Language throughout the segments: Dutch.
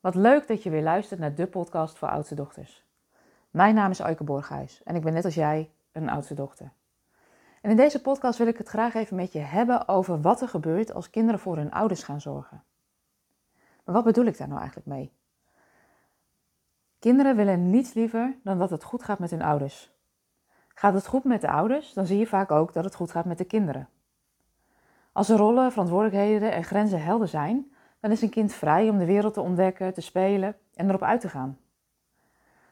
Wat leuk dat je weer luistert naar de podcast voor oudste dochters. Mijn naam is Euike Borghuis en ik ben net als jij een oudste dochter. En in deze podcast wil ik het graag even met je hebben over wat er gebeurt als kinderen voor hun ouders gaan zorgen. Maar wat bedoel ik daar nou eigenlijk mee? Kinderen willen niets liever dan dat het goed gaat met hun ouders. Gaat het goed met de ouders, dan zie je vaak ook dat het goed gaat met de kinderen. Als de rollen, verantwoordelijkheden en grenzen helder zijn, dan is een kind vrij om de wereld te ontdekken, te spelen en erop uit te gaan.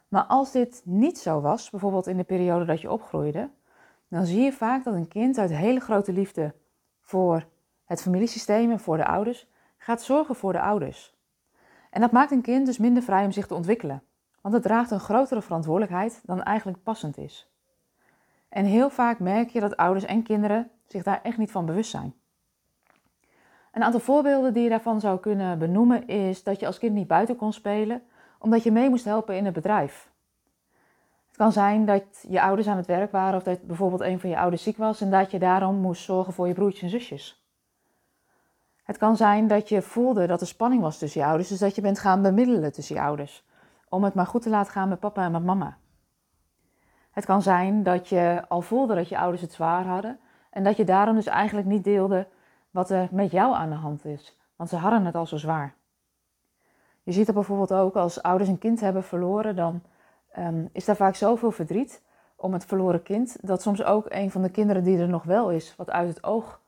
Maar als dit niet zo was, bijvoorbeeld in de periode dat je opgroeide, dan zie je vaak dat een kind uit hele grote liefde voor het familiesysteem en voor de ouders gaat zorgen voor de ouders. En dat maakt een kind dus minder vrij om zich te ontwikkelen, want het draagt een grotere verantwoordelijkheid dan eigenlijk passend is. En heel vaak merk je dat ouders en kinderen zich daar echt niet van bewust zijn. Een aantal voorbeelden die je daarvan zou kunnen benoemen is dat je als kind niet buiten kon spelen omdat je mee moest helpen in het bedrijf. Het kan zijn dat je ouders aan het werk waren of dat bijvoorbeeld een van je ouders ziek was en dat je daarom moest zorgen voor je broertjes en zusjes. Het kan zijn dat je voelde dat er spanning was tussen je ouders, dus dat je bent gaan bemiddelen tussen je ouders. Om het maar goed te laten gaan met papa en met mama. Het kan zijn dat je al voelde dat je ouders het zwaar hadden en dat je daarom dus eigenlijk niet deelde wat er met jou aan de hand is, want ze hadden het al zo zwaar. Je ziet dat bijvoorbeeld ook als ouders een kind hebben verloren, dan um, is daar vaak zoveel verdriet om het verloren kind, dat soms ook een van de kinderen die er nog wel is, wat uit het oog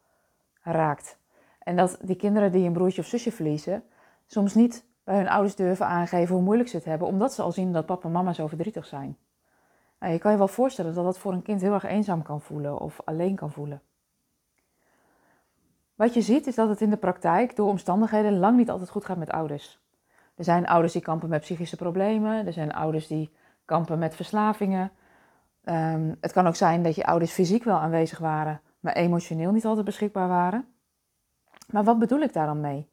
raakt. En dat die kinderen die een broertje of zusje verliezen, soms niet bij hun ouders durven aangeven hoe moeilijk ze het hebben, omdat ze al zien dat papa en mama zo verdrietig zijn. Nou, je kan je wel voorstellen dat dat voor een kind heel erg eenzaam kan voelen of alleen kan voelen. Wat je ziet is dat het in de praktijk door omstandigheden lang niet altijd goed gaat met ouders. Er zijn ouders die kampen met psychische problemen, er zijn ouders die kampen met verslavingen. Um, het kan ook zijn dat je ouders fysiek wel aanwezig waren, maar emotioneel niet altijd beschikbaar waren. Maar wat bedoel ik daar dan mee?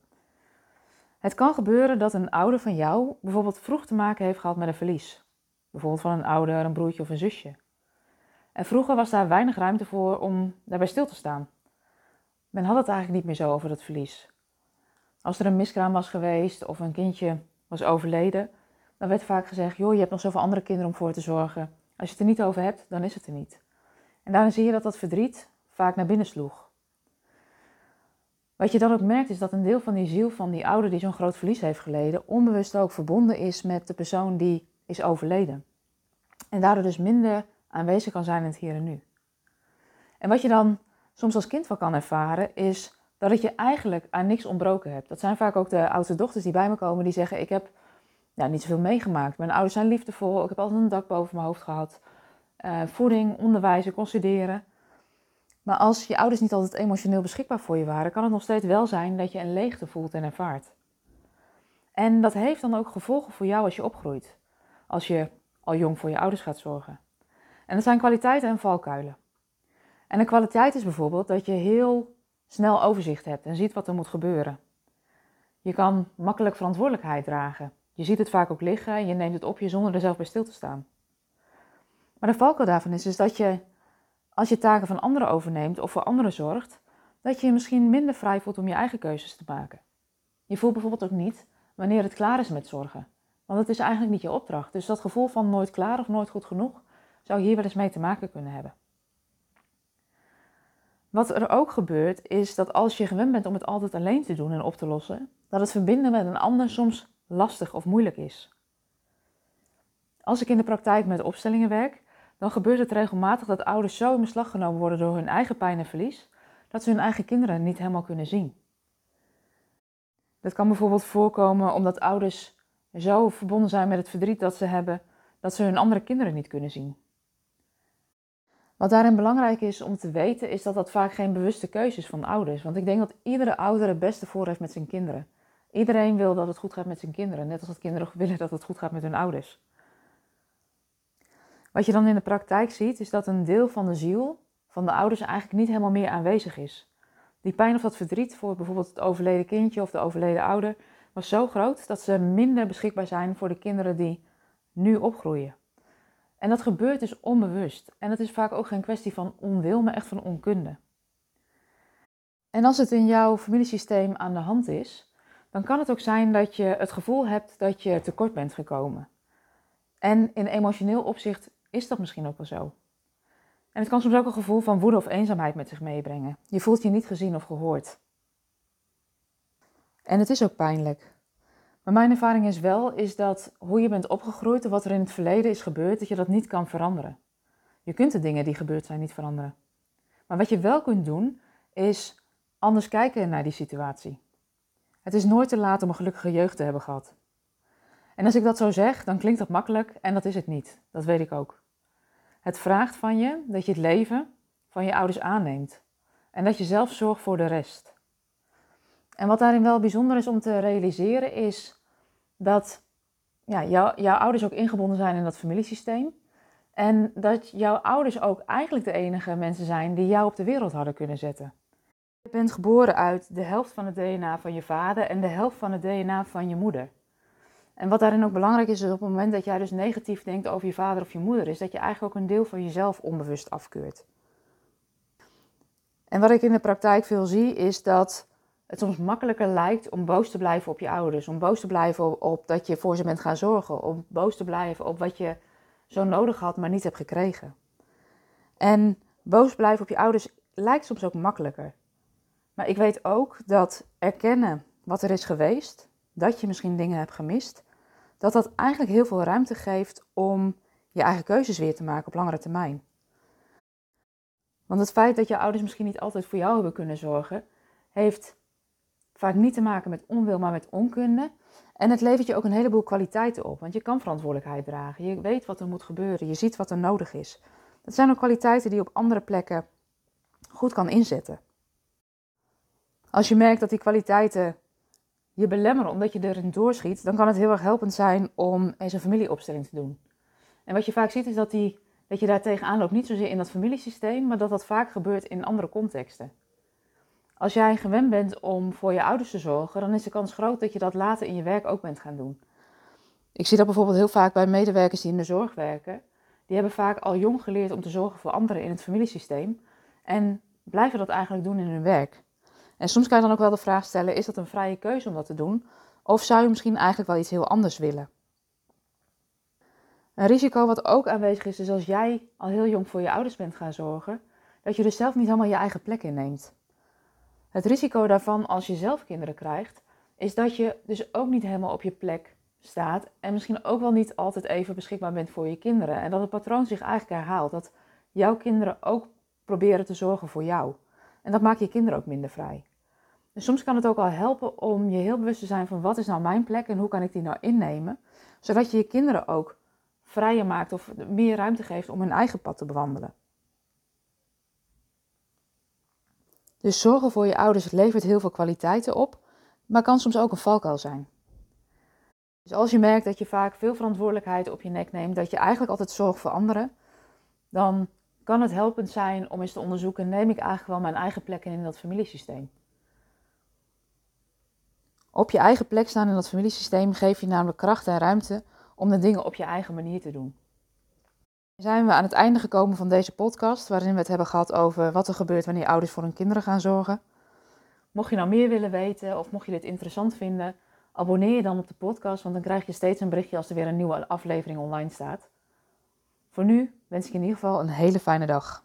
Het kan gebeuren dat een ouder van jou bijvoorbeeld vroeg te maken heeft gehad met een verlies. Bijvoorbeeld van een ouder, een broertje of een zusje. En vroeger was daar weinig ruimte voor om daarbij stil te staan. Men had het eigenlijk niet meer zo over dat verlies. Als er een miskraam was geweest of een kindje was overleden, dan werd vaak gezegd: joh, je hebt nog zoveel andere kinderen om voor te zorgen. Als je het er niet over hebt, dan is het er niet. En daarin zie je dat dat verdriet vaak naar binnen sloeg. Wat je dan ook merkt is dat een deel van die ziel van die ouder die zo'n groot verlies heeft geleden, onbewust ook verbonden is met de persoon die is overleden. En daardoor dus minder aanwezig kan zijn in het hier en nu. En wat je dan soms als kind wel kan ervaren, is dat het je eigenlijk aan niks ontbroken hebt. Dat zijn vaak ook de oudste dochters die bij me komen die zeggen: Ik heb niet zoveel meegemaakt. Mijn ouders zijn liefdevol, ik heb altijd een dak boven mijn hoofd gehad. Uh, voeding, onderwijs, kon studeren. Maar als je ouders niet altijd emotioneel beschikbaar voor je waren, kan het nog steeds wel zijn dat je een leegte voelt en ervaart. En dat heeft dan ook gevolgen voor jou als je opgroeit. Als je al jong voor je ouders gaat zorgen. En dat zijn kwaliteiten en valkuilen. En een kwaliteit is bijvoorbeeld dat je heel snel overzicht hebt en ziet wat er moet gebeuren. Je kan makkelijk verantwoordelijkheid dragen. Je ziet het vaak ook liggen en je neemt het op je zonder er zelf bij stil te staan. Maar de valkuil daarvan is, is dat je, als je taken van anderen overneemt of voor anderen zorgt, dat je je misschien minder vrij voelt om je eigen keuzes te maken. Je voelt bijvoorbeeld ook niet wanneer het klaar is met zorgen. Want het is eigenlijk niet je opdracht. Dus dat gevoel van nooit klaar of nooit goed genoeg zou hier wel eens mee te maken kunnen hebben. Wat er ook gebeurt is dat als je gewend bent om het altijd alleen te doen en op te lossen, dat het verbinden met een ander soms lastig of moeilijk is. Als ik in de praktijk met opstellingen werk, dan gebeurt het regelmatig dat ouders zo in beslag genomen worden door hun eigen pijn en verlies, dat ze hun eigen kinderen niet helemaal kunnen zien. Dat kan bijvoorbeeld voorkomen omdat ouders zo verbonden zijn met het verdriet dat ze hebben, dat ze hun andere kinderen niet kunnen zien. Wat daarin belangrijk is om te weten, is dat dat vaak geen bewuste keuze is van ouders. Want ik denk dat iedere ouder het beste voor heeft met zijn kinderen. Iedereen wil dat het goed gaat met zijn kinderen, net als dat kinderen willen dat het goed gaat met hun ouders. Wat je dan in de praktijk ziet, is dat een deel van de ziel van de ouders eigenlijk niet helemaal meer aanwezig is. Die pijn of dat verdriet voor bijvoorbeeld het overleden kindje of de overleden ouder was zo groot dat ze minder beschikbaar zijn voor de kinderen die nu opgroeien. En dat gebeurt dus onbewust. En dat is vaak ook geen kwestie van onwil, maar echt van onkunde. En als het in jouw familiesysteem aan de hand is, dan kan het ook zijn dat je het gevoel hebt dat je tekort bent gekomen. En in emotioneel opzicht is dat misschien ook wel zo. En het kan soms ook een gevoel van woede of eenzaamheid met zich meebrengen. Je voelt je niet gezien of gehoord. En het is ook pijnlijk. Maar mijn ervaring is wel is dat hoe je bent opgegroeid of wat er in het verleden is gebeurd, dat je dat niet kan veranderen. Je kunt de dingen die gebeurd zijn niet veranderen. Maar wat je wel kunt doen, is anders kijken naar die situatie. Het is nooit te laat om een gelukkige jeugd te hebben gehad. En als ik dat zo zeg, dan klinkt dat makkelijk en dat is het niet. Dat weet ik ook. Het vraagt van je dat je het leven van je ouders aanneemt en dat je zelf zorgt voor de rest. En wat daarin wel bijzonder is om te realiseren is dat ja, jou, jouw ouders ook ingebonden zijn in dat familiesysteem. En dat jouw ouders ook eigenlijk de enige mensen zijn die jou op de wereld hadden kunnen zetten. Je bent geboren uit de helft van het DNA van je vader en de helft van het DNA van je moeder. En wat daarin ook belangrijk is, is op het moment dat jij dus negatief denkt over je vader of je moeder, is dat je eigenlijk ook een deel van jezelf onbewust afkeurt. En wat ik in de praktijk veel zie, is dat het soms makkelijker lijkt om boos te blijven op je ouders. Om boos te blijven op, dat je voor ze bent gaan zorgen. Om boos te blijven op wat je zo nodig had, maar niet hebt gekregen. En boos blijven op je ouders lijkt soms ook makkelijker. Maar ik weet ook dat erkennen wat er is geweest, dat je misschien dingen hebt gemist, dat dat eigenlijk heel veel ruimte geeft om je eigen keuzes weer te maken op langere termijn. Want het feit dat je ouders misschien niet altijd voor jou hebben kunnen zorgen, heeft vaak niet te maken met onwil, maar met onkunde. En het levert je ook een heleboel kwaliteiten op, want je kan verantwoordelijkheid dragen. Je weet wat er moet gebeuren, je ziet wat er nodig is. Dat zijn ook kwaliteiten die je op andere plekken goed kan inzetten. Als je merkt dat die kwaliteiten je belemmeren omdat je erin doorschiet, dan kan het heel erg helpend zijn om eens een familieopstelling te doen. En wat je vaak ziet is dat, die, dat je daar tegenaan loopt, niet zozeer in dat familiesysteem, maar dat dat vaak gebeurt in andere contexten. Als jij gewend bent om voor je ouders te zorgen, dan is de kans groot dat je dat later in je werk ook bent gaan doen. Ik zie dat bijvoorbeeld heel vaak bij medewerkers die in de zorg werken. Die hebben vaak al jong geleerd om te zorgen voor anderen in het familiesysteem en blijven dat eigenlijk doen in hun werk. En soms kan je dan ook wel de vraag stellen: is dat een vrije keuze om dat te doen? Of zou je misschien eigenlijk wel iets heel anders willen? Een risico wat ook aanwezig is, is als jij al heel jong voor je ouders bent gaan zorgen, dat je dus zelf niet helemaal je eigen plek inneemt. Het risico daarvan als je zelf kinderen krijgt, is dat je dus ook niet helemaal op je plek staat en misschien ook wel niet altijd even beschikbaar bent voor je kinderen. En dat het patroon zich eigenlijk herhaalt, dat jouw kinderen ook proberen te zorgen voor jou. En dat maakt je kinderen ook minder vrij. Dus soms kan het ook al helpen om je heel bewust te zijn van wat is nou mijn plek en hoe kan ik die nou innemen, zodat je je kinderen ook vrijer maakt of meer ruimte geeft om hun eigen pad te bewandelen. Dus zorgen voor je ouders levert heel veel kwaliteiten op, maar kan soms ook een valkuil zijn. Dus als je merkt dat je vaak veel verantwoordelijkheid op je nek neemt, dat je eigenlijk altijd zorgt voor anderen, dan kan het helpend zijn om eens te onderzoeken: neem ik eigenlijk wel mijn eigen plek in dat familiesysteem? Op je eigen plek staan in dat familiesysteem geef je namelijk kracht en ruimte om de dingen op je eigen manier te doen. Zijn we aan het einde gekomen van deze podcast, waarin we het hebben gehad over wat er gebeurt wanneer ouders voor hun kinderen gaan zorgen. Mocht je nou meer willen weten of mocht je dit interessant vinden, abonneer je dan op de podcast, want dan krijg je steeds een berichtje als er weer een nieuwe aflevering online staat. Voor nu wens ik in ieder geval een hele fijne dag.